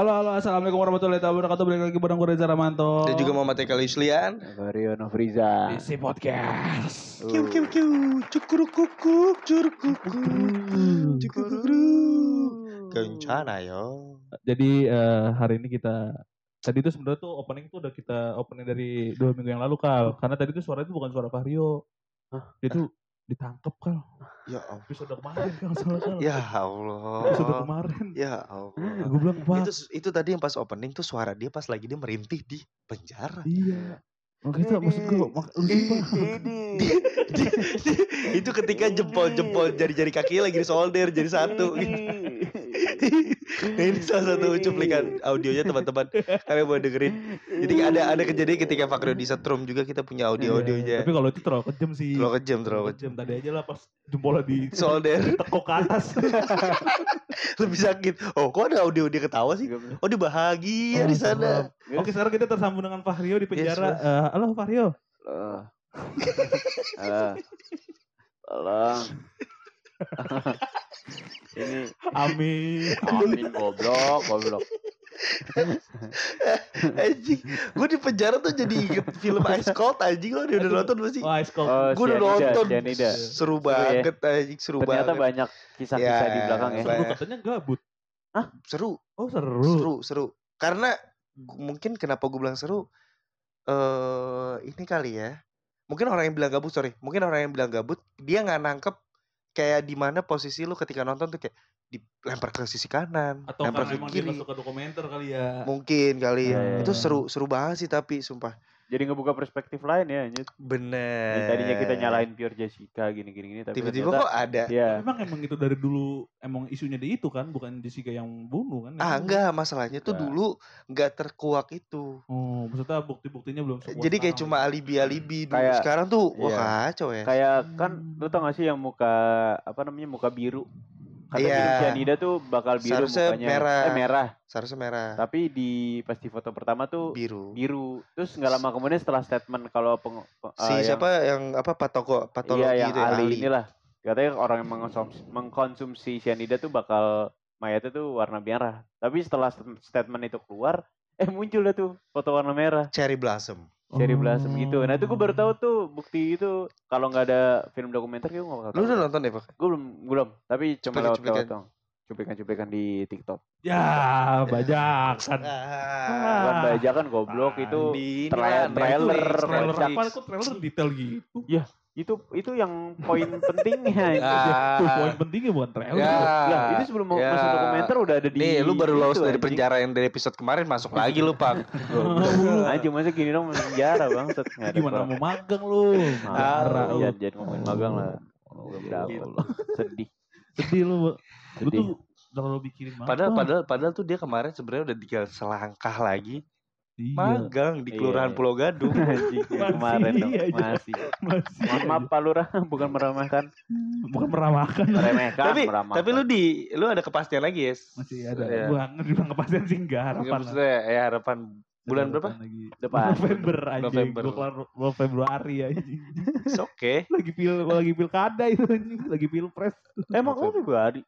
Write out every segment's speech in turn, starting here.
Halo halo. Assalamualaikum warahmatullahi wabarakatuh. Balik lagi bareng gue Reza Ramanto. Dan juga Muhammad Eka Lislian. Vario Novriza. isi podcast. Kiu kiu kiu, curuk kukuk, cukuruk. Kencana yo. jadi eh, hari ini kita tadi itu sebenarnya tuh opening tuh udah kita opening dari dua minggu yang lalu kal. Karena tadi tuh suara itu bukan suara Vario dia tuh ditangkep kal Ya Allah. episode kemarin kal salah kal Ya Allah. episode kemarin Ya Allah. gue bilang pak Itu itu tadi yang pas opening tuh suara dia pas lagi dia merintih di penjara. iya makanya maksud gue mak- itu ketika jempol-jempol jari-jari kakinya lagi disolder jadi satu. gitu. Nah, ini salah satu cuplikan audionya teman-teman. Kalian boleh dengerin. Jadi ada ada kejadian ketika Fakrio di setrum juga kita punya audio-audionya. Iya, tapi kalau itu terlalu kejam sih Terlalu kejam, terlalu kejam. tadi aja lah pas jempolnya di Solder tekuk ke atas lebih sakit. Oh, kok ada audio dia ketawa sih? Oh, dia bahagia di sana. Oke sekarang kita tersambung dengan Fahrio di penjara. Yes, Eh, halo Fahrio. Halo. Halo. Tolong. Ini Amin. amin goblok, goblok. Anjing, gue di penjara tuh jadi inget film Ice Cold anjing lo udah nonton belum sih? Wah, Ice Cold. Oh, Gue udah nonton. Cyanida. Seru Seru ya. banget anjing, seru Ternyata banget. banyak kisah-kisah Ya, di belakang ya. Seru katanya gabut. Seru, Oh seru. seru, seru. Karena mungkin kenapa gue bilang seru eh ini kali ya. Mungkin orang yang bilang gabut, sorry. Mungkin orang yang bilang gabut, dia nggak nangkep kayak di mana posisi lu ketika nonton tuh kayak dilempar ke sisi kanan, Atau lempar ke kiri. nggak suka dokumenter kali ya. Mungkin kali Ya, ya, itu ya. seru seru banget sih tapi sumpah. Jadi ngebuka perspektif lain ya. Bener. Jadi Tadinya kita nyalain Pure Jessica gini-gini gini tapi tiba-tiba ternyata- kok ada. ya. Emang emang itu dari dulu emang isunya dia itu kan, bukan Jessica yang bunuh kan? Ah Emang- enggak, masalahnya tuh Enggak. dulu enggak terkuak itu. Oh, maksudnya bukti-buktinya belum sekuat Jadi kayak cuma alibi-alibi dulu. Kayak- Sekarang tuh wah iya. kacau ya. Kayak kan Hmm. lu tau gak sih yang muka apa namanya muka biru? Kata biru cyanida tuh bakal biru Seharusnya mukanya. merah. Eh merah. Seharusnya merah, Tapi di pas di foto pertama tuh biru. biru. Terus nggak lama kemudian setelah statement kalau peng, pe- Si eh, yang- siapa yang apa patoko patologi iya yang itu ya, ahli ahli. inilah. Katanya orang yang mengkonsumsi, mengkonsumsi cyanida tuh bakal mayatnya tuh warna merah. Tapi setelah stat- statement itu keluar, eh muncul dah tuh foto warna merah. Cherry Blossom. Cherry blossom gitu. Nah itu gue baru tahu Oh. tuh bukti itu kalau nggak ada film dokumenter gue nggak bakal Lu udah nonton ya, Pak? Gue belum, belum. Tapi cuma lewat lewat dong. Cuplikan-cuplikan di TikTok. Ya, bajak kan. Ah, Bukan bajakan goblok Ah, itu trailer- trailer, Trailer? Kok trailer detail gitu? Itu itu yang poin pentingnya. Ah. Tuh, poin pentingnya bukan trailer. Ya. Lah, itu sebelum mau Ya. masuk dokumenter udah ada di Nih, lu baru lolos dari anjing. penjara yang dari episode kemarin masuk lagi lu, Pak. Anjing masa gini dong masuk penjara. Nggak ada Gimana mau magang lu? Ah, Marah lu. iya, jangan ngomongin magang lah. Belum gitu. dapet. Sedih. Sedih lu. Bu. Lu Sedih. tuh terlalu mikirin. Padahal padahal padahal tuh dia kemarin sebenarnya udah tinggal selangkah lagi Iya. magang di Iya, Kelurahan iya. Pulau Gadung. Anjing yang kemarin dong. iya, iya. Masih. Masih Mohon maaf Pak Lurah, bukan meremehkan. Bukan meramahkan. Meremehkan, tapi meramahkan. tapi lu di lu ada kepastian lagi, Yes. Masih ada. Iya. Buang, dibilang kepastian sih enggak harapan. lah. maksudnya ya harapan bulan berapa? Lagi. Depan. November anjing. November. Gua kelar bulan Februari anjing. It's okay. lagi pil lagi pilkada itu anjing, lagi pilpres. Emang lu Februari?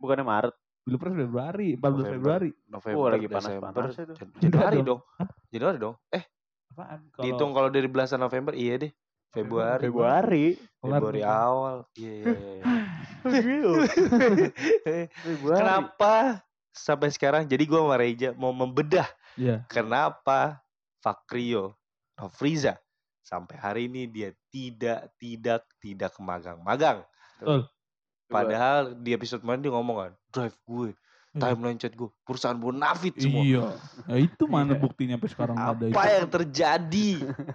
Bukannya Maret. Pilpres Februari, 14 November. Februari. November, Oh, lagi. Jan- Januari dong. Januari dong. Eh, Apaan? dihitung kalau dari belasan November iya deh. Februari. Februari. Februari awal. Iya, iya, iya. Februari. Kenapa sampai sekarang jadi gua sama Reja mau membedah Iya. kenapa Fakrio Nofriza sampai hari ini dia tidak tidak tidak magang-magang. Betul. Padahal di episode kemarin dia ngomong kan, drive gue, timeline chat gue, perusahaan bonafit semua. Iya. Ya itu mana Iya. buktinya sampai sekarang nggak ada Apa itu. yang terjadi?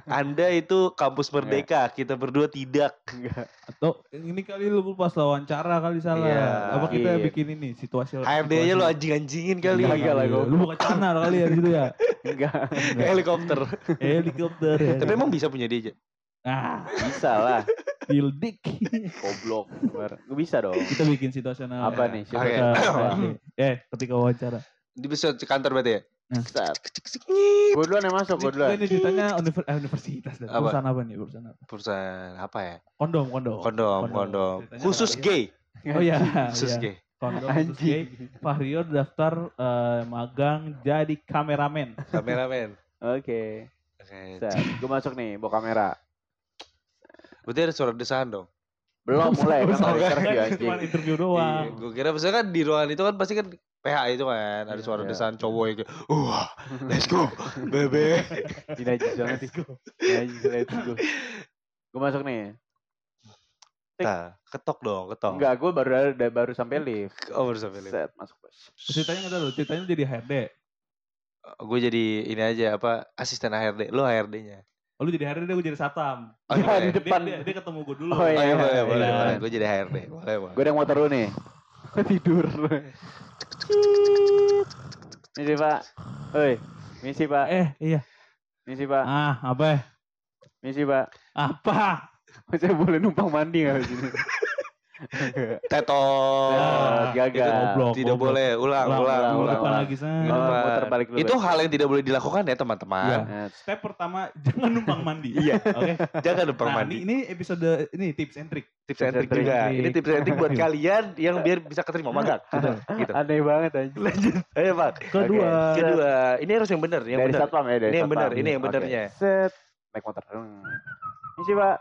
Anda itu kampus merdeka, kita berdua tidak. Enggak. Atau ini kali lu pas wawancara kali salah. Iya, Apa kita iya. bikin ini situasi HRD-nya lo anjing-anjingin kali. Enggak, enggak lah, Iya. Lu buka canar kali ya di situ ya. Enggak. Helikopter. Helikopter ya. Tapi emang bisa punya dia aja. ah, Bisa lah. Dildik. Goblok. Gue bisa dong. kita bikin situasional. Apa ya. nih? Oke. Kita- eh, ketika wawancara. Di episode kantor berarti ya? Gue duluan yang masuk, gue Ini, duluan. ini ceritanya univer- eh, universitas. dan. Apa? Perusahaan apa nih? Perusahaan apa? Perusahaan apa ya? Kondom, kondom. Kondom, Kondom. kondom. Khusus gay. Oh iya. Khusus iya. gay. Kondom khusus gay. Anjing. Fahrio daftar eh, magang jadi kameramen. Kameramen. Oke. Oke. Set. Gue masuk nih, bawa kamera. Berarti ada suara desahan dong. Belum mulai kan Oh, tadi enggak. interview Kan anjing. cuma interview Iya, doang. gue kira misalnya kan di ruangan itu kan pasti kan PH itu kan ada suara Iya. desahan cowok yang kayak wah let's go bebe Ini najis banget sih. Najis let's go. Gue masuk nih. nah ketok dong ketok Enggak, gue baru ada baru sampai lift. oh baru sampai lift. Set, masuk bos. Ceritanya nggak tahu, ceritanya jadi HRD. gue jadi ini aja apa asisten HRD lo HRD-nya Oh, lu jadi HRD, gue jadi satpam. oh, Ya, boleh. di Dia, depan. dia, dia ketemu gue dulu. Oh, oh iya, iya boleh iya, boleh iya. boleh gue jadi HRD boleh boleh Gue yang motor dulu nih. Tidur. Misi pak. Oi. Misi pak. Eh, iya. Misi pak. Ah, apa? ya? Misi pak. Apa? Saya boleh numpang mandi nggak di sini? Tetot Nah, gagal. Goblok, tidak goblok. boleh ulang Ulang, ulang ulang, ulang, lagi sana. Oh, balik dulu, itu hal yang tidak boleh dilakukan ya teman-teman. Nah, Step pertama, jangan numpang mandi. Iya. Oke. jangan lupa Nah, mandi ini, ini episode ini tips and trick. tips and trick juga trick. ini tips and trick buat kalian yang biar bisa keterima magang gitu gitu Aneh banget aja. lanjut ayo pak Kedua, kedua ini harus yang benar yang dari benar satpam ya dari Ini yang benar, ini yang benernya. Set. Naik motor. Hmm. Misi pak.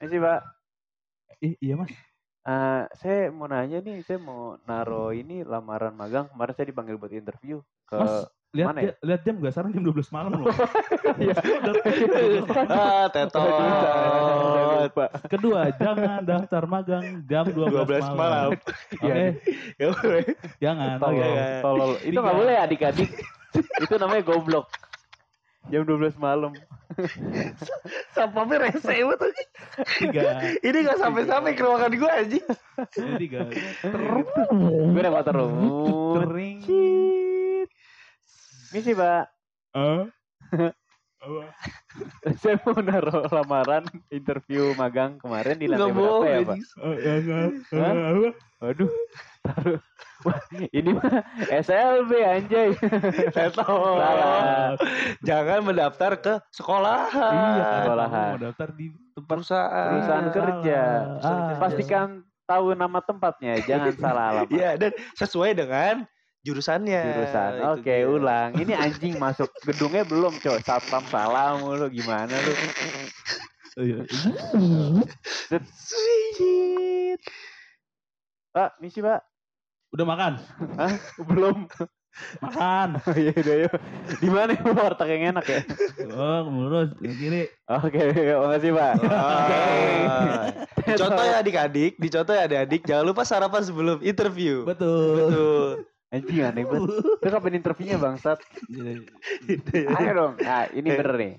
Misi pak. Ih, iya mas. Eh, saya mau nanya nih, saya mau naro ini lamaran magang. Kemarin saya dipanggil buat interview ke Mas, lihat mana ya? lihat jam gak? Sekarang jam 12 malam loh. Iya. ah tetot Pak. Kedua, jangan daftar magang jam 12, 12 malam Oke, Iya. Gak boleh jangan. Tolol, Oke. Iya. tolol. Itu nggak boleh adik-adik. Itu namanya goblok. Jam 12 malam. Sampamnya rese banget. Tiga. Ini gak sampai-sampai ke ruangan gue anjing Ini tiga. Gue udah motor lu. Tering. Misi, Pak. Eh? Saya mau naruh lamaran interview magang kemarin di lantai Gak berapa ya, Pak? anjing. Oh. Wah, ini mah SLB anjay. Salah. Jangan mendaftar ke sekolah Iya, sekolahan. mau daftar di tempat perusahaan Perusahaan kerja. Ah, Pastikan tahu nama tempatnya, jangan salah alamat. Iya dan sesuai dengan jurusannya Jurusan. Oke, dia. ulang. Ini anjing masuk gedungnya belum, coy. Satpam salah mulu gimana lu? Iya. Sweet. Pak, misi, Pak. Udah makan? Hah? Belum. Makan. Oh iya udah yuk. Di mana ya warteg yang enak ya? Oh, lurus ke kiri. Oke, makasih, Pak. Ah. Dicontoh ya adik-adik, dicontoh ya adik-adik, jangan lupa sarapan sebelum interview. Betul. Betul. Anjing aneh banget. Itu kapan interviewnya, Bangsat? Ayo dong. Nah, ini bener nih.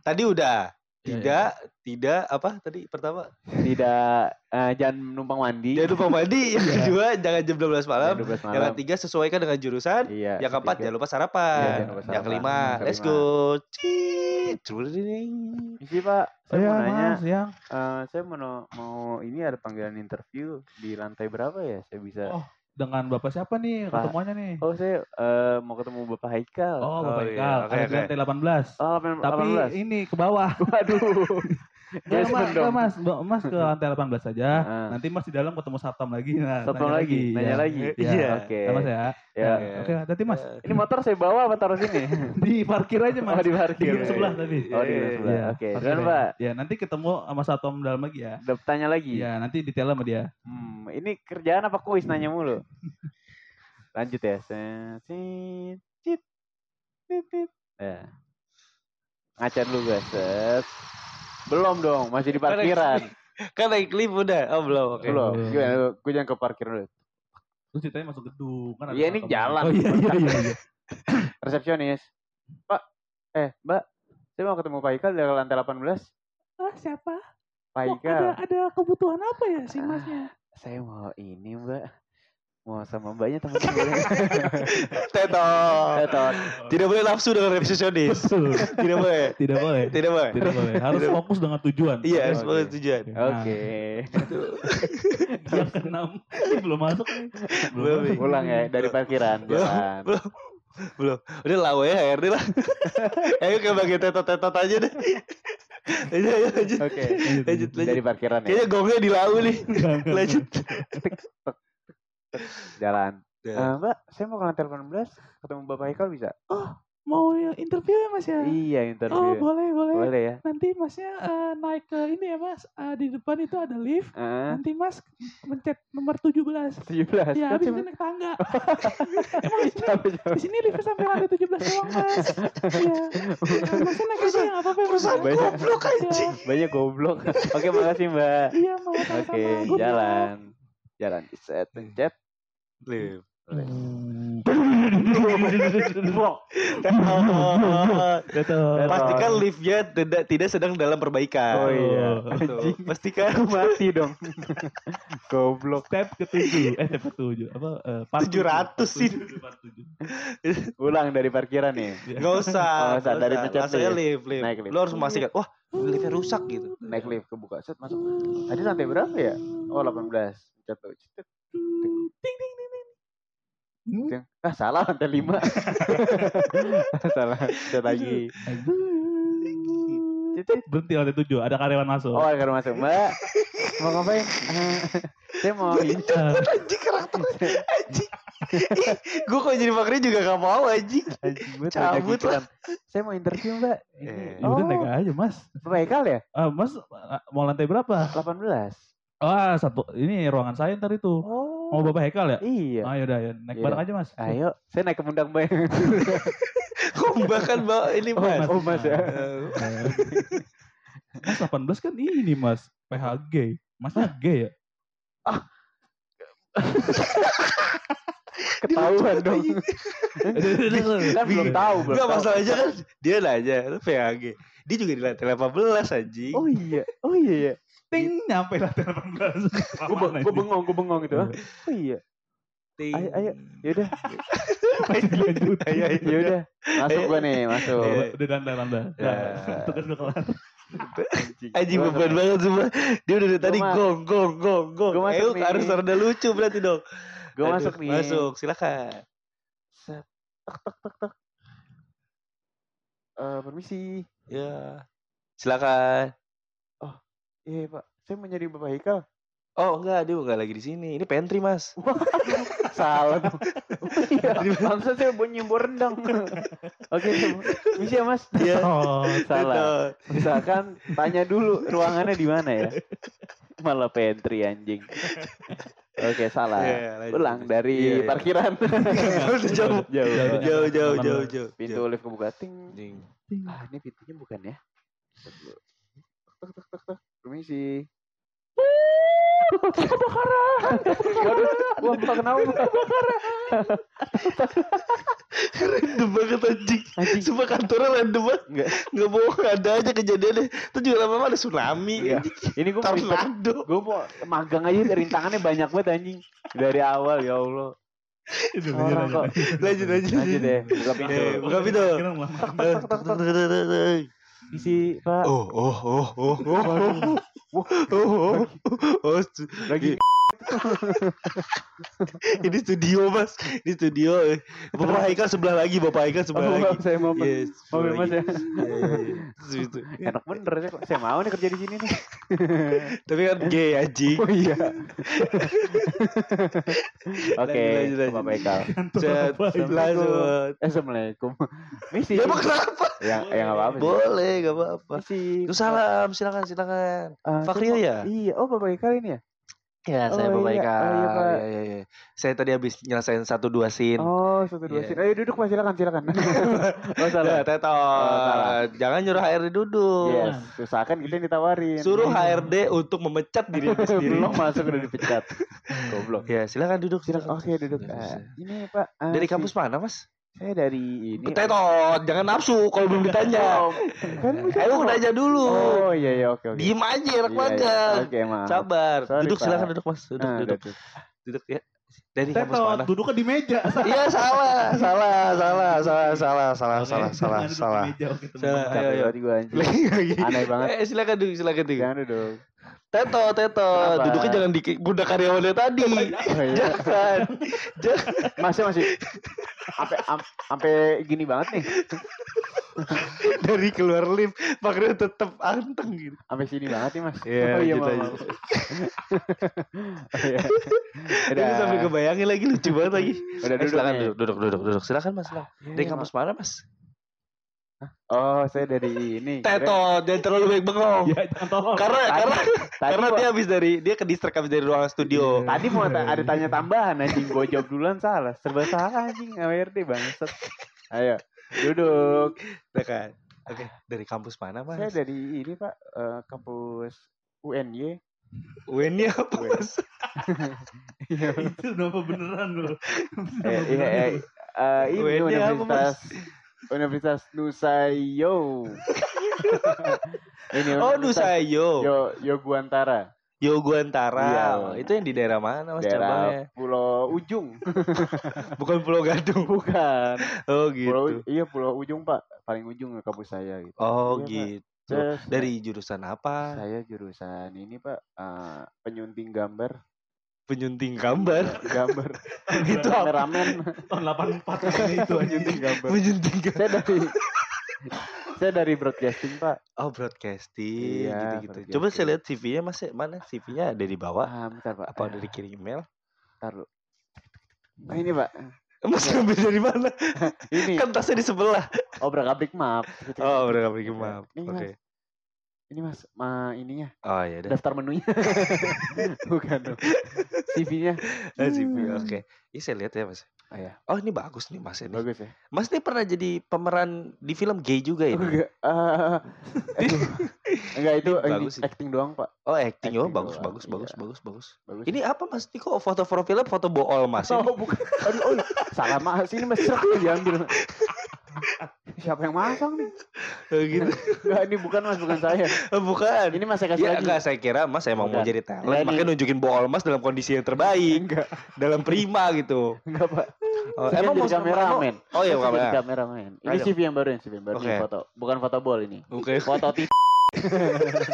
Tadi udah. Iya, Tidak, apa tadi pertama? Tidak eh, jangan numpang mandi. Jangan lupa mandi. Yang Iya. kedua, jangan jam 12 malam. Jam 12 malam. Yang ketiga, sesuaikan dengan jurusan. Iya. Yang keempat, jangan lupa Iya, sarapan. jangan lupa Yang sarapan. kelima, Yang let's kelima. go. Cit. Cuding. Misi, Pak. Saya Saya mau nanya, mas, yang eh, saya mau mau ini ada panggilan interview di lantai berapa ya? Saya bisa. Oh, dengan bapak siapa nih Pak. ketemuannya nih? Oh, saya eh, mau ketemu Bapak Haikal. Oh, Bapak Oh, iya. Ikal. Oke, Ada di oke. lantai 18. Oh, 18. Tapi ini ke bawah. waduh. Enggak, Yes, mas, dong. enggak, mas, mas ke lantai 18 saja. Ah. Nanti mas di dalam ketemu satpam lagi. Nah, Satpam nanya lagi, nanya ya. lagi. Iya. Iya. Oke. Ya, mas ya. Ya. Iya. Oke, hati mas. Ini motor saya bawa apa taruh sini? Di parkir aja mas. Oh, di parkir. gedung sebelah tadi. Oh, di gedung sebelah. Iya, Oke. aja. Pak. Ya, nanti ketemu sama satpam dalam lagi ya. Udah tanya lagi. Iya, nanti detail sama dia. Hmm, ini kerjaan apa kuis nanya mulu? Lanjut ya. Set, cit, tit, tit. Ya. ngaca dulu gue set belum dong masih di parkiran Kan naik lift udah. Oh belum. Oke. belum Belum. gimana gue jangan ke parkir dulu Terus ceritanya masuk gedung kan ada Iya, ini jalan. Oh iya iya iya. iya. resepsionis pak eh mbak saya mau ketemu Pak Ikal di lantai 18 Ah, siapa? Pak Oh, Ikal ada ada kebutuhan apa ya si masnya? saya mau ini mbak mau sama mbaknya teman-teman Tetot. Tetot. Tidak boleh nafsu dengan resepsionis. Betul. Tidak boleh. Tidak boleh. Tidak boleh. Tidak boleh. Harus Tidak. fokus dengan tujuan. Iya, harus Oke. boleh tujuan. Nah, oke Yang keenam belum masuk nih. Belum, pulang ya dari parkiran Belum. Belum. Belum. Udah lawa ya HRD lah. Ayo ke bagian tetot-tetot aja deh. Ayo, lanjut. oke Lanjut, lanjut. dari parkiran ya Kayaknya gongnya di lau nih. Lanjut. Jalan. Eh, mbak saya mau ke lantai 18 ketemu Bapak Ikal bisa Mau ya, interview ya mas ya? iya Oh interview boleh boleh. boleh ya Nanti masnya eh, naik ke ini ya mas. Eh, di depan itu ada lift. Eh, Nanti mas mencet nomor 17 17 Ya habis itu naik tangga. Emang di sini di sini liftnya sampai lantai 17 doang mas. Iya. Ya, Masnya naik aja ya nggak apa-apa ya, mas. Perusahaan Banyak. goblok anjing. banyak goblok oke makasih mbak Iya mau oke sama-sama jalan di setengah pencet live hmm. Pastikan liftnya tidak tidak sedang dalam perbaikan. oh iya Betul. Pastikan mati dong goblok Tab ketujuh. Eh tab ketujuh. Apa? eh, part 700 sih. tujuh, part tujuh. ulang dari parkiran nih Nggak usah. Oh, usah. Dari pencet Langsungnya lift. lift, lift. Naik lift. Lo harus memastikan, wah liftnya rusak gitu. naik lift kebuka set masuk tadi lantai berapa ya oh 18 pencet tuh Cet. Ting ting Ting. ah salah lantai 5 salah set lagi. Berhenti lantai tujuh. Ada karyawan masuk. oh agar masuk mbak mau ngapain Eh, saya mau Pintar. Anjing karakter anjing. Gue kok jadi makanya juga gak mau anjing. Anjing, gua Cabut pikiran. Saya mau interview mbak. Ini. Eh. Ya udah naik aja mas. Bapak Ekal ya? Ah, mas mau lantai berapa? 18. Ah satu. Ini ruangan saya ntar itu. Oh. Mau bapak Hekal ya? Iya. Ayo dah ya. Naik Iya bareng dah. aja mas. Ayo, saya naik ke pundak mbak. Kok bahkan bawa ini Oh, mas. mas. oh mas ya. Eh, Mas 18 kan ini mas. PHG. Masnya G ya? Ketahuan dong. kan belum tahu, belum Enggak masalahnya kan dia nanya lu PHG. Dia juga di lantai 18 anjing. Oh iya, oh iya ya. Ting nyampe lantai 18. Gue gue bengong, gue bengong gitu. ah. Oh iya. Ting. Ayo, ayo. Yaudah, Lanjut. Ayo, ayo. yaudah. Masuk gue nih, masuk. Iya. Udah tanda tanda. Ya. Tugas gue kelar. Anjing Gua beban banget semua. Dia udah dari tadi gong gong gong gong. Gua masuk Ayo nih. harus ada lucu berarti dong. Gue masuk nih. Masuk, silakan. Set. Tek tek tek tek. Eh, permisi. Ya. Silakan. Iya pak, saya mau nyari Bapak Hikal. Oh enggak, dia enggak lagi di sini. Ini pantry, Mas. Salah iya, maksud saya mau nyembur rendang. Oke, bisa ya mas. Iya. Oh, Salah. Misalkan tanya dulu ruangannya di mana ya. Malah pantry anjing. Oke, salah. Iya, lanjut. Ulang dari Iya, iya. parkiran. Jauh. jauh. Jauh, Jauh, jauh, jauh, jauh. Pintu lift kebuka ting. Anjing. Ah, ini pintunya bukan ya? Tek, tek, tek, tek. Permisi. Kebakaran. Wah, bukan kenapa? Random banget anjing. Anjing. Sumpah kantornya random banget. Enggak. Enggak bohong ada aja kejadiannya. Terus juga lama-lama ada tsunami. Iya. Ini gue Tornado. gue mau magang aja rintangannya banyak banget anjing dari awal ya Allah Itu orang kok Lanjut, lanjut. lanjut deh buka pintu Eh, buka pintu. Kira lama. Eh, isi pak. Oh, oh, oh, oh, oh, oh, oh, oh, oh, stu- lagi ini studio mas, ini studio. eh. Bapak Haikal sebelah lagi, Bapak Haikal sebelah Oh, lagi. maaf, saya mau Yes, sebelah mas ya enak bener saya saya mau nih kerja di sini nih Tapi kan gay anjing. oh iya oke Bapak Ekal Cet, langsung. Eh, assalamualaikum misi Ya kenapa? ya ya nggak apa-apa. Boleh, gak apa-apa. misi salam, silakan, silakan. Eh, Fakrio ya? mau- iya oh Bapak Ekal ini ya Ya, saya Oh, Bapak iya. Ika. Oh, iya, Pak. Iya, iya, iya. Saya tadi habis nyelesain satu dua scene. Oh, satu dua Iya. scene. Ayo duduk Mas, silakan silakan. oh, salah. Tetot. salah. Jangan nyuruh HRD duduk. Yes, usahakan kita yang ditawarin. Suruh HRD untuk memecat diri sendiri. Belum masuk udah dipecat. Goblok. Ya, silakan duduk, Silakan. Oke, duduk. Ya, Ah, bisa. ini Pak. ah, Dari kampus mana, Mas? Saya dari ini. Tetot, jangan nafsu kalau belum ditanya. Kan Ayo nanya dulu. Oh, iya iya oke oke. Diem aja, Iya, enak iya. magang. Oke, maaf. Sabar. Sorry, duduk, Pak. silakan duduk, Mas. Duduk, Ah, duduk. duduk. Duduk ya. Dari kampus Tetot, mana? duduknya di meja. Iya, salah, salah, salah, salah, salah, salah, salah, salah, salah. Salah. Ayo, ayo. gue anjing. Lagi lagi. Aneh banget. Eh, silakan duduk, silakan duduk. Jangan duduk. Teto, Teto, Kenapa? duduknya jangan di bunda karyawannya tadi. Oh, iya. Jangan. Jangan. Masih masih sampai am- sampai gini banget nih. Dari keluar lift, makanya tetap anteng gitu. Sampai sini banget nih, Mas. Iya, oh, iya gitu aja. Oh, iya. Ini Udah. sampai kebayangin lagi lucu banget lagi. Udah Eh, duduk silakan duduk, duduk, duduk, duduk. Silakan Mas, silakan. Iya, Dari iya, kampus mana, Mas? Oh, saya dari ini. Teto, jangan terlalu baik bengong. Ya. Karena Tadi- karena Tadi karena gua- dia habis dari dia ke distrik habis dari ruangan studio. Tadi mau ta- ada tanya tambahan anjing gue jawab duluan salah. Serba salah anjing AWRD bangsat. Ayo, duduk. Kan. Oke, dari kampus mana, Mas? Saya dari ini, Pak, eh, kampus UNY. UN-nya apa, UN. Mas? Itu nama beneran loh. Eh, iya, eh, eh, ini UN-nya apa, Universitas Universitas Nusayo. ini Oh, Universitas Nusayo. Yo Yoguantara. Yoguantara. Iya. Itu yang di daerah mana, Mas cabangnya? Daerah Pulau Ujung. Bukan Pulau Gadung. Bukan. Oh, Pulau gitu. iya Pulau Ujung, Pak. Paling ujung kampus saya gitu. Oh, Iya, Pak. gitu. Saya- Dari jurusan apa? Saya jurusan ini Pak, eh, penyunting gambar. Penyunting gambar. Gambar. Itu apa? kameramen. Tahun 84 kayaknya itu penyunting gambar. Penyunting gambar. saya dari saya dari broadcasting Pak. Oh, broadcasting Iya, gitu-gitu. Coba saya lihat CV-nya Mas. Mana CV-nya ada di bawah? Ah, bentar Pak. Apa Eh, dari kirim email? Taruh. Nah, ini Pak. Mas ngambil dari mana? Ini Kan tasnya di sebelah. obrak abrik map. Oh, udah bikin map. Oke. Ini Mas, ma ininya Oh, ya daftar menunya. Bukan dong. CV-nya. Ah, CV. Oke. Ini saya lihat ya, Mas. Oh ya, Oh, ini bagus nih Mas ini. bagus ya. Mas ini pernah jadi pemeran di film gay juga Oh, ini. enggak. Aduh. enggak itu Ini ini bagus ini. acting doang, Pak. Oh, acting. Oh, Acting bagus, doang, bagus, bagus, iya. bagus, bagus. Bagus. Ini apa Mas? Ini kok foto profilnya foto bool Mas ini? Oh, bukan. Aduh, oh, salah mas. Ini mas diambil. Siapa yang masang nih? Oh, gitu. Enggak, ini bukan mas, bukan saya. Oh, bukan. Ini mas saya kasih Ya lagi. enggak, saya kira Mas emang mau Bukan. jadi talent, ini- makanya nunjukin bool Mas dalam kondisi yang terbaik, Enggak, dalam prima gitu. enggak pak. Oh, Saya emang mau kameramen. Oh iya, Saya jadi kamera. kameramen. Ini. CV yang baru, yang CV yang baru ini foto. Bukan foto bol ini. Oke. Foto TV.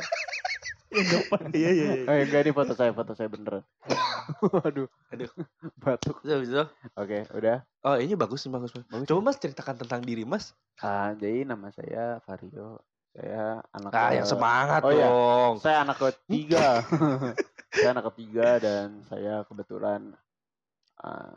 Yang depan. Iya, iya, iya. Oh, enggak ini foto saya, foto saya beneran. Waduh. Aduh. Batuk. Bisa, bisa. Oke, udah. Oh, ini bagus nih, bagus. bagus. Coba Mas ceritakan tentang diri Mas. Ah, jadi nama saya Vario. Saya anak Ah, ke- yang semangat Oh, iya. dong. Saya anak ketiga. saya anak ketiga dan saya kebetulan uh,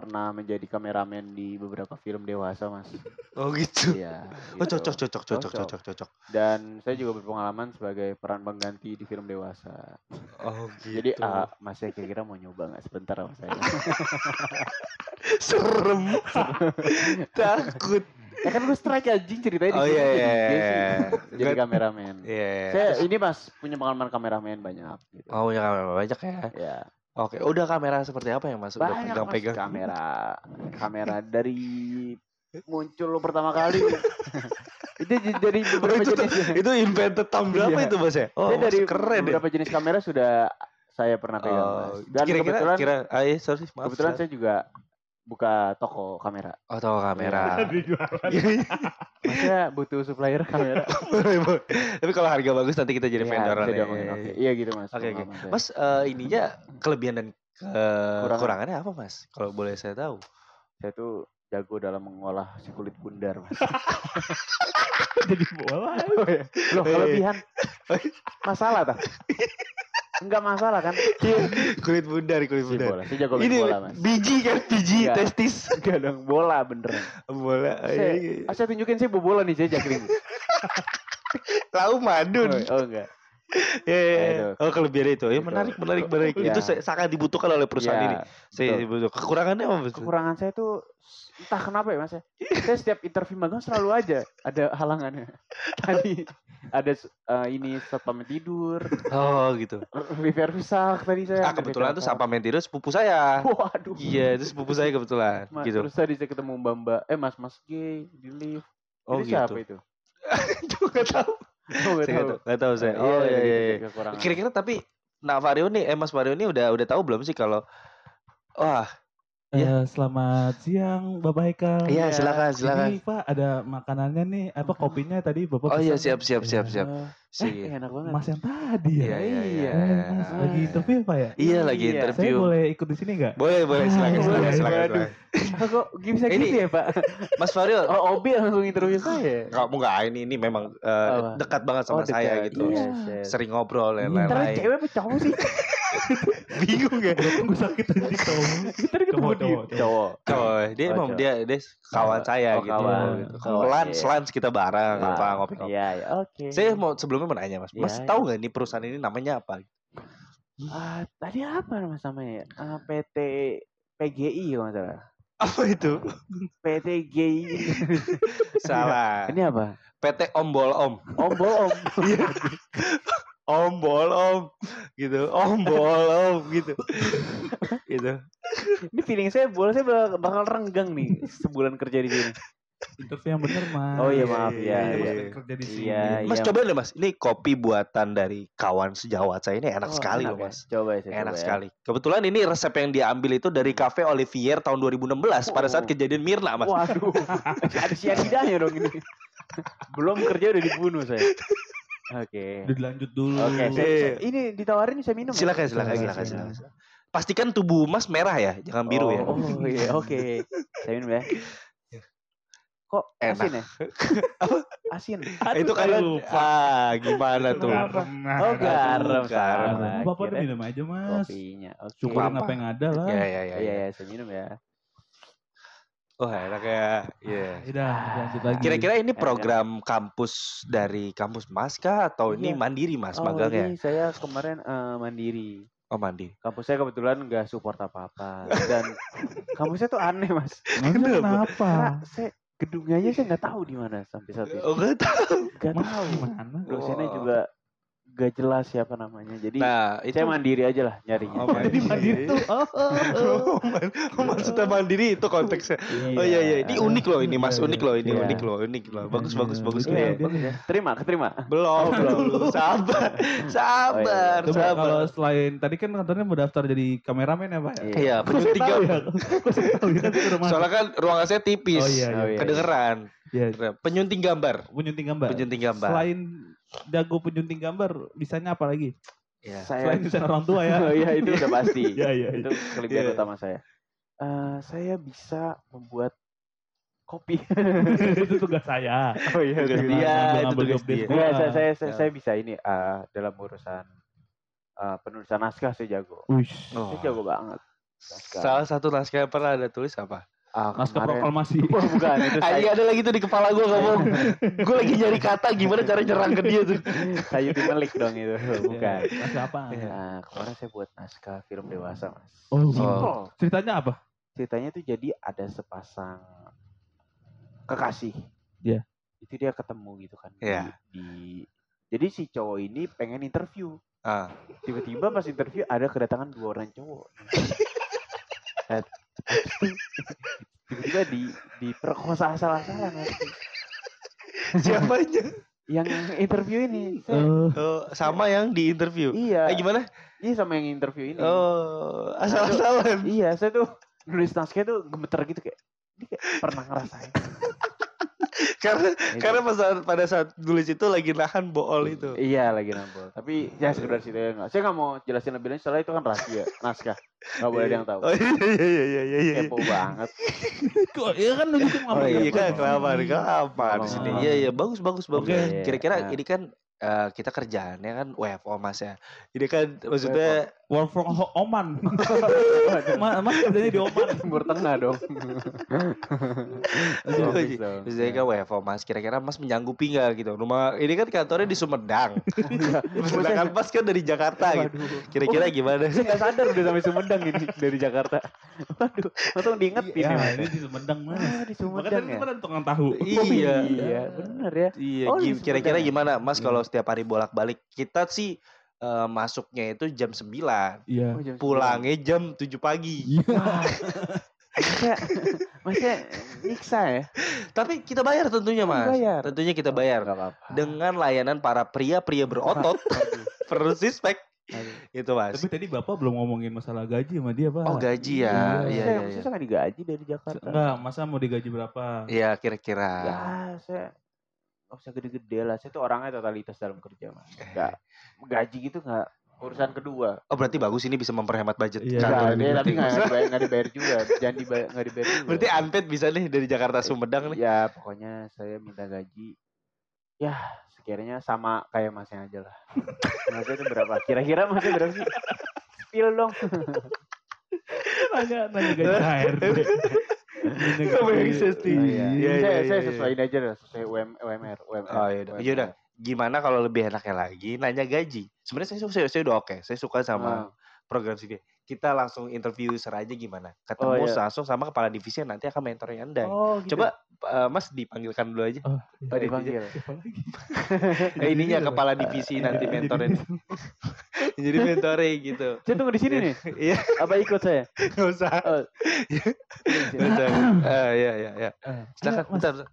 pernah menjadi kameramen di beberapa film dewasa, Mas. Oh, gitu. Iya. Oh, gitu. cocok, cocok, cocok, Cocok. cocok, cocok. Dan saya juga berpengalaman sebagai peran pengganti di film dewasa. Oh, gitu. Jadi ah, Mas saya kira-kira mau nyoba nggak sebentar sama saya? serem. Takut. ya kan gue strike anjing ceritanya di Oh, sini iya, jadi iya, dia iya. sih jadi kameramen. Iya. Saya ini Mas punya pengalaman kameramen banyak gitu. Oh, punya kamera banyak ya. Ya, Oke, udah kamera seperti apa yang Mas udah banyak Mas pegang-pegang? kamera kamera dari muncul pertama kali itu dari Oh, beberapa itu, jenis itu invented tahun berapa Iya. itu Mas ya? Oh, dari keren ya. beberapa jenis kamera sudah saya pernah pegang Oh, Mas. Dan kira-kira kebetulan kira ah, iya, sorry, maaf. kebetulan saya juga buka toko kamera. Oh, tahu kamera. Dijualan. Maksudnya butuh supplier kamera. Tapi kalau harga bagus nanti kita jadi Iya, vendoran bisa ya. oke. Iya gitu Mas. Oke, oke. pengalaman saya. Mas, eh, ininya kelebihan dan Kurangan. kekurangannya apa, Mas? Kalau boleh saya tahu. Saya tuh jago dalam mengolah si kulit bundar, Mas. Jadi bola. Oh, iya. Loh, kelebihan. Masalah tak? Enggak masalah kan? kulit bundar, kulit Si bundar. bola. Saya jago main Ini bola, Mas. biji kan, biji Enggak. testis. Enggak dong, bola beneran. Bola. Saya, iya. ah, saya tunjukin saya bawa bola nih, saya juggling. Lau madun. Oh, oh enggak. Ya, ya, ya. Itu. Oh kelebihan itu. Ya menarik, menarik, menarik. Ya. Itu sa- sangat dibutuhkan oleh perusahaan Ya, ini. Saya betul. dibutuh. Kekurangannya apa betul? Kekurangan saya tuh entah kenapa ya mas ya. Saya setiap interview magang selalu aja ada halangannya. Tadi ada eh, ini satpam tidur, Oh gitu. repair rusak tadi saya. Ah kebetulan tuh Sapa Mentiro sepupu saya. Waduh. Iya, itu sepupu saya kebetulan. Ma- Gitu. Terus tadi saya ketemu Mbak Mbak, eh Mas Mas G di lift. Oh itu siapa gitu. itu? Juga tahu. Oh, nggak tahu. Nggak tahu saya. Iya, Oh iya iya. iya. Kira-kira tapi Nah Vario nih, eh Mas Vario nih udah udah tahu belum sih kalau Wah, Iya. Eh, selamat siang Bapak Haikal. iya silakan silakan. Ini Pak ada makanannya nih, apa kopinya tadi Bapak Oh iya siap siap siap Iya. siap. Eh, Si. eh, enak banget. Mas yang tadi ya. Iya iya iya. Eh, Mas lagi interview Pak ya? Iya lagi Iya. Saya interview. boleh ikut di sini nggak? Boleh boleh silakan Ah, silakan silakan. Kok bisa gitu ya Pak? Mas Vario, Oh Obi langsung interview saya. kamu nggak ini ini memang eh, dekat banget sama Oh, saya gitu. Iya. Sering ngobrol dan Iya. Lain-lain. cewek apa cowok sih? Bingung ya. Gue sakit anjing tau. Tadi ketemu Cowok, dia. cowok, Cowok. Dia Oh, emang dia dia kawan saya Oh, gitu. kawan. Oh, Lans iya. lans kita bareng Wah, apa ngopi-ngopi. Iya, ya, oke. Saya mau sebelumnya mau nanya Mas. Mas Iya, tahu nggak ini perusahaan ini namanya apa? Ah, tadi apa nama namanya ya? Ah, PT PGI kalau nggak salah. Apa itu? PT GI. Salah. Ini apa? PT Ombol Om. Om Om. Ombol Om gitu. Ombol Om gitu. gitu. Ini feeling saya bola saya bakal, bakal renggang nih sebulan kerja di sini. Interview yang bener Mas. Oh iya maaf iya, ya. Kita iya. bakal kerja di sini. Iya, Mas iya. coba deh Mas. Ini kopi buatan dari kawan sejawat saya ini enak Oh, sekali enak loh ya? Mas. Coba ya, saya Enak coba ya. sekali. Kebetulan ini resep yang diambil itu dari Cafe Olivier tahun 2016 pada saat Oh. kejadian Mirna Mas. Waduh, ada sianidanya dong ini. Belum kerja udah dibunuh saya. Oke. Udah dilanjut dulu. Oke, saya, Iya. saya- ini ditawarin saya minum. ya? Silakan silakan Oke, silakan silakan. silakan. Pastikan tubuh Mas merah ya, jangan biru ya. Oh, oh iya, oke. Saya minum ya. Kok Enak. asin ya? Asin. itu kalian ah gimana tuh? Oh, garam. garam. Kirain minum aja Mas. Kopinya. Oke. Syukurin Apa? apa yang ada lah. Ya ya ya. Iya, ya. iya, saya minum ya. Wah enak ya. Iya. Udah, lanjut lagi. Kira-kira ini Enak. program kampus dari kampus Mas kah atau ini Iya. mandiri Mas oh, magangnya? ini saya kemarin eh, mandiri. Oh mandiri. Kampus saya kebetulan nggak support apa-apa dan kampusnya tuh aneh mas. Kenapa? Karena saya gedungnya aja saya nggak tahu di mana sampai saat ini. Oh enggak tahu. Nggak tahu. gimana? Dosennya Oh. juga nggak jelas siapa namanya. Jadi Nah itu saya mandiri aja lah nyarinya. Oh, Jadi mandiri tuh. Oh, oh, oh. Oh, oh, maksudnya mandiri itu konteksnya. Oh iya iya, ini unik loh ini Mas, Iya, unik loh ini iya. unik loh, unik loh. Bagus Iya, bagus iya. bagus Iya. Iya, bagus ya. Terima, keterima. Belum belum. Sabar, sabar, Coba sabar. kalau selain tadi kan kantornya mau daftar jadi kameramen ya Pak ya? Iya. Iya, tahu ya? ya? Kan. Soalnya kan ruangan saya tipis. Oh iya, Oh, iya. iya. Kedengeran. Iya, Penyunting gambar. penyunting gambar. Penyunting gambar. Selain jago penyunting gambar, bisanya apa lagi? Iya. Saya Selain desain orang tua ya. Oh iya itu udah pasti. Iya, iya, Itu kelebihan Iya. utama saya. Eh, saya bisa membuat kopi. itu tugas saya. oh iya, Tugas itu dia, itu tugas dia. Enggak, gua. saya, saya, saya, Ya. saya bisa ini eh, dalam urusan eh, penulisan naskah saya jago. Oh. Saya jago banget. Naskah. Salah satu naskah yang pernah ada tulis apa? Ah, Naskah kemarin- proklamasi. Oh, bukan, itu saya, ada lagi tuh di kepala gue ngomong. gue lagi nyari kata gimana cara nyerang ke dia tuh. saya melik dong itu. Bukan. Naskah apa? Nah, kemarin saya buat naskah film dewasa, Mas. Oh, Simple. ceritanya apa? Ceritanya tuh jadi ada sepasang kekasih. Iya. Itu dia ketemu gitu kan. di- Iya. Di, jadi si cowok ini pengen interview. Ah. Tiba-tiba pas interview ada kedatangan dua orang cowok. Tiba-tiba di diperkosa asal-asalan nanti. Siapanya? Yang interview ini. Eh, Oh, sama yang di interview. iya. Eh gimana? Iya sama yang interview ini. Oh, asal-asalan. Iya, saya tuh nulis naskah tuh gemeter gitu kayak ini kayak pernah ngerasain. karena Itu. karena pada saat, pada saat tulis itu lagi nahan bool itu. Iya lagi nambol. Tapi ya sekedar situ ya nggak. Saya nggak mau jelasin lebih lanjut soalnya itu kan rahasia naskah. Nggak boleh ada yang tahu. Oh iya iya iya iya iya. iya. Kepo banget. kok ya kan lu Oh iya kan kelamaan kelamaan di sini. Iya iya bagus bagus bagus. Oke. Kira-kira Nah. ini kan eh, kita kerjaannya kan WFO Mas ya. Ini kan maksudnya Work from Oman. Ma- Mas kerjanya di Oman. Timur Tengah dong. Iya. bisa. Maksudnya kan WFO Mas, kira-kira Mas menyanggupi nggak gitu? Rumah ini kan kantornya di Sumedang. Sedangkan Mas kan dari Jakarta gitu. Kira-kira gimana? Saya nggak sadar udah sampai Sumedang ini dari Jakarta. Waduh, langsung diingetin Ya, ya. ini di Sumedang mas. Ah, di Makanya Sumedang ya. kan ada tukang tahu. Iya. Iya, bener ya. Iya, Oh, kira-kira ya? gimana Mas kalau setiap hari bolak-balik? Kita sih eh, masuknya itu jam 9, Iya. Oh, jam pulangnya jam 7 pagi. Masnya, masnya nyiksa ya? Tapi kita bayar tentunya, Mas. Bayar. Tentunya kita bayar Gak apa-apa. dengan layanan para pria-pria berotot perlu Aduh. itu, Mas. Tapi tadi bapak belum ngomongin masalah gaji sama dia pak. Oh, gaji ya. Iya. Iya, Saya, iya, saya iya. nggak digaji dari Jakarta. Enggak, masa mau digaji berapa? Iya, kira-kira. Ya, saya nggak usah gede-gede lah. Saya tuh orangnya totalitas dalam kerja, mas. Nggak gaji gitu nggak urusan kedua. Oh, berarti bagus ini bisa memperhemat budget Iya, berarti. tapi nggak dibayar, nggak dibayar juga. Jangan dibayar, nggak dibayar juga. Berarti unpaid bisa nih dari Jakarta Sumedang nih. Ya pokoknya saya minta gaji. Ya sekiranya sama kayak masnya aja lah. Masnya itu berapa? Kira-kira masnya berapa sih? Spill dong. Nanya, nanya gaji HRD. Sama yang safety. Oh, iya. Iya, saya, iya, saya iya, sesuaiin aja lah, sesuai UM, UMR, UMR. Oh, iya udah. Iya udah. Gimana kalau lebih enaknya lagi nanya gaji? Sebenarnya saya, saya, saya udah oke. Saya suka sama Ah. program CV. Kita langsung interview aja gimana? Ketemu Oh, iya. langsung sama kepala divisi yang nanti akan mentoring Anda. Oh, gitu. Coba eh, Mas dipanggilkan dulu aja. Oh, Oh, dipanggil. Eh, ininya kepala divisi nanti Jadi- mentorin. Jadi mentoring gitu. Saya tunggu di sini nih. Iya, Apa ikut saya? nggak usah. Oh. Nggak usah. Eh, iya, iya, iya. Eh, Silakan, Mas. bentar, bentar.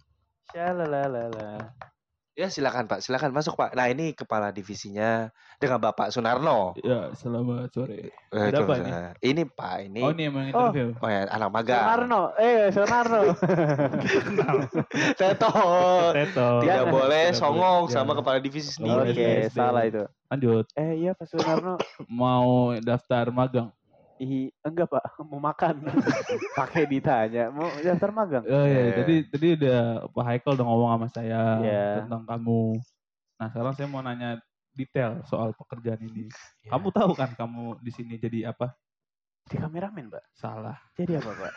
Ya silakan Pak, silakan masuk Pak. Nah ini kepala divisinya dengan Bapak Sunarno. Ya, selamat sore. Eh, Ada apa Waalaikumsalam. Ini Pak, ini Oh, ini emang Oh. interview. oh ya anak magang. Sonarno, eh Sonarno. Kenal. Teto. Teto. Tidak Ya. boleh songong boleh. sama Ya. kepala divisi Oke. sendiri. Oke, SD. salah itu. Lanjut. Eh iya Pak Sunarno. Mau daftar magang. Ih, enggak Pak, mau makan. Pakai ditanya, mau daftar magang. Oh iya, Eh. tadi tadi udah Pak Haikal udah ngomong sama saya Iya. tentang kamu. Nah, sekarang saya mau nanya detail soal pekerjaan ini. Ya. Kamu tahu kan kamu di sini jadi apa? Jadi kameramen, Pak. Salah. Jadi apa, Pak?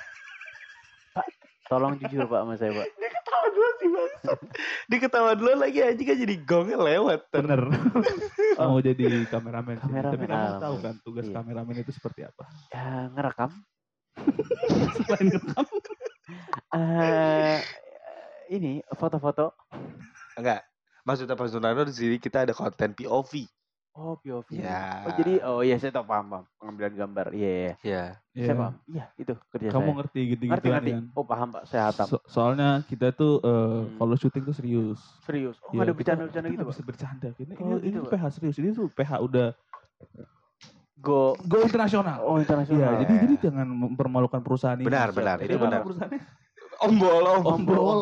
Pak, tolong jujur Pak sama saya, Pak. Dia ketawa dulu sih bang. Dia ketawa dulu lagi aja kan jadi gongnya lewat. Bener. kamu jadi kameramen. Kameramen, Tapi kamu tahu kan tugas Iya. kameramen itu seperti apa? Ya, ngerekam. Selain ngerekam. Eh ini foto-foto. Enggak. Maksudnya Pak Sunarno di sini kita ada konten POV. Oh, POV. Ya. Oh, jadi oh iya saya tahu paham, paham. Pengambilan gambar. Iya, iya. Ya. Iya. Saya paham. Iya, itu kerja Kamu saya. ngerti gitu-gitu Ngerti, ngerti. kan? Oh, paham, Pak. Saya hatam. So- soalnya kita tuh eh, Hmm. kalau syuting tuh serius. Serius. Oh, Iya, ada bercanda-bercanda kita gitu, Pak. bisa bercanda. Ini, Oh, ini, gitu, ini. PH serius. Ini tuh PH udah Go go internasional. Oh, internasional. Iya, jadi jadi jangan mempermalukan perusahaan ini. Benar, Siap. benar. Jadi Itu benar. perusahaannya? Ombol, om. Ombol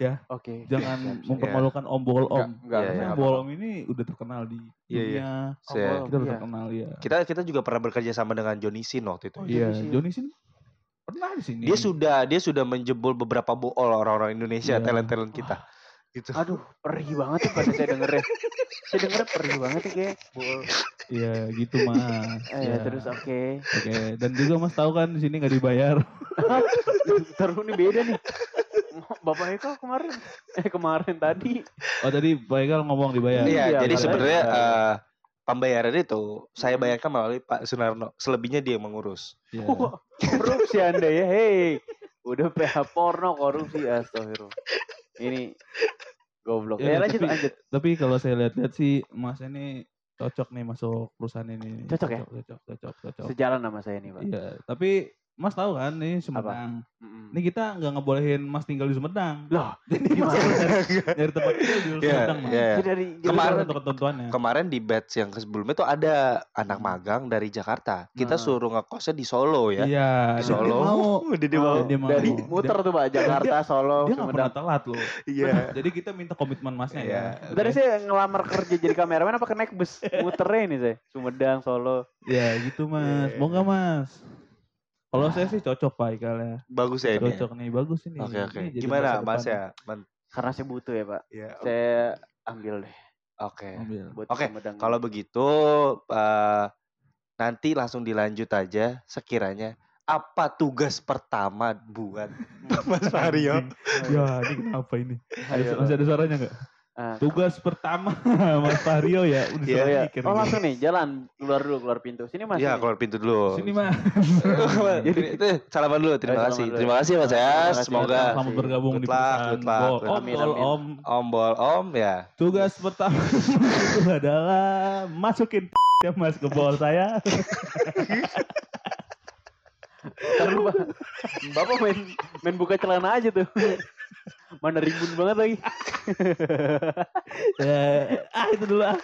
Om. Oke. Jangan siap, mempermalukan Ombol Om. Enggak, enggak. Iya, iya. Ombol Om ini udah terkenal di Iya, iya. dunia. Ombol. Kita udah Iya. terkenal ya. Kita kita juga pernah bekerja sama dengan Johnny Sin waktu itu. Oh, Iya, Johnny Sin. Johnny Sin pernah di sini. Dia sudah dia sudah menjebol beberapa bool orang-orang Indonesia, Iya. talent-talent kita. Gitu. Aduh, perih banget tuh pada saya dengernya. saya dengernya perih banget tuh kayak. Buol. Iya, gitu Mas. Eh, Ya. terus oke. Oke, dan juga Mas tahu kan di sini nggak dibayar. Terus ini beda nih. Bapak Eko kemarin eh kemarin tadi Oh tadi Pak Egal ngomong dibayar. Iya, Iya, jadi sebenarnya eh, pembayaran itu saya bayarkan melalui Pak Sunarno. Selebihnya dia yang mengurus. Iya. Wah, korupsi Anda ya. Hei. Udah PH porno korupsi astagfirullah. Ini goblok. Iya, Ya, lanjut tapi- lanjut. Tapi kalau saya lihat-lihat sih Mas ini cocok nih masuk perusahaan ini. Cocok ya? Cocok, cocok, cocok. Sejalan nama saya nih, Pak. Iya, tapi Mas tahu kan ini Sumedang. Mm-mm. Ini kita nggak ngebolehin Mas tinggal di Sumedang. Loh, Jadi Mas nyari tempat tinggal di Iya, Sumedang, Mas. iya. Saya dari Kemarin- Itu untuk ketentuannya. Kemarin di batch yang sebelumnya tuh ada anak magang dari Jakarta. Kita Nah. suruh ngekosnya di Solo ya. Iya, Di dia Solo. mau. Dia dia mau. Dia mau. dari Dia- muter tuh Pak Jakarta, Solo, Dia nggak pernah Sumedang. telat loh. Iya. Jadi kita minta komitmen Masnya Iya. ya. Tadi saya ngelamar kerja jadi kameramen apa ke naik bus? Muternya ini saya. Sumedang, Solo. Ya gitu Mas. Iya. Mau nggak Mas? Kalau saya sih cocok Pak Ikal ya. Bagus ya ini. ya? Cocok nih, bagus ini. Oke oke. Ini jadi Gimana Mas ya? Man- Karena saya butuh ya Pak. ya. Saya ambil deh. Oke. Buat Oke, Sumedang. Kalau begitu eh, nanti langsung dilanjut aja sekiranya apa tugas pertama buat Mas Mario? Ya, ini kenapa ini? Ayo. Ada, masih ada suaranya nggak? Ah, Tugas pertama Mas Fario ya, udah Iya, iya. mikir Oh langsung nih jalan keluar dulu keluar pintu. Sini mas. Iya, keluar pintu dulu. Sini Mas. Jadi itu salaman dulu. Terima Ayo, kasih. Terima kasih Mas ya. Semoga Selamat bergabung Good di perusahaan good Om, Bol. Om. Om Bol Om ya. Tugas pertama itu adalah masukin ya Mas ke bol saya. Bapak main main buka celana aja tuh. Mana rimbun banget lagi. ya, ah itu dulu ah.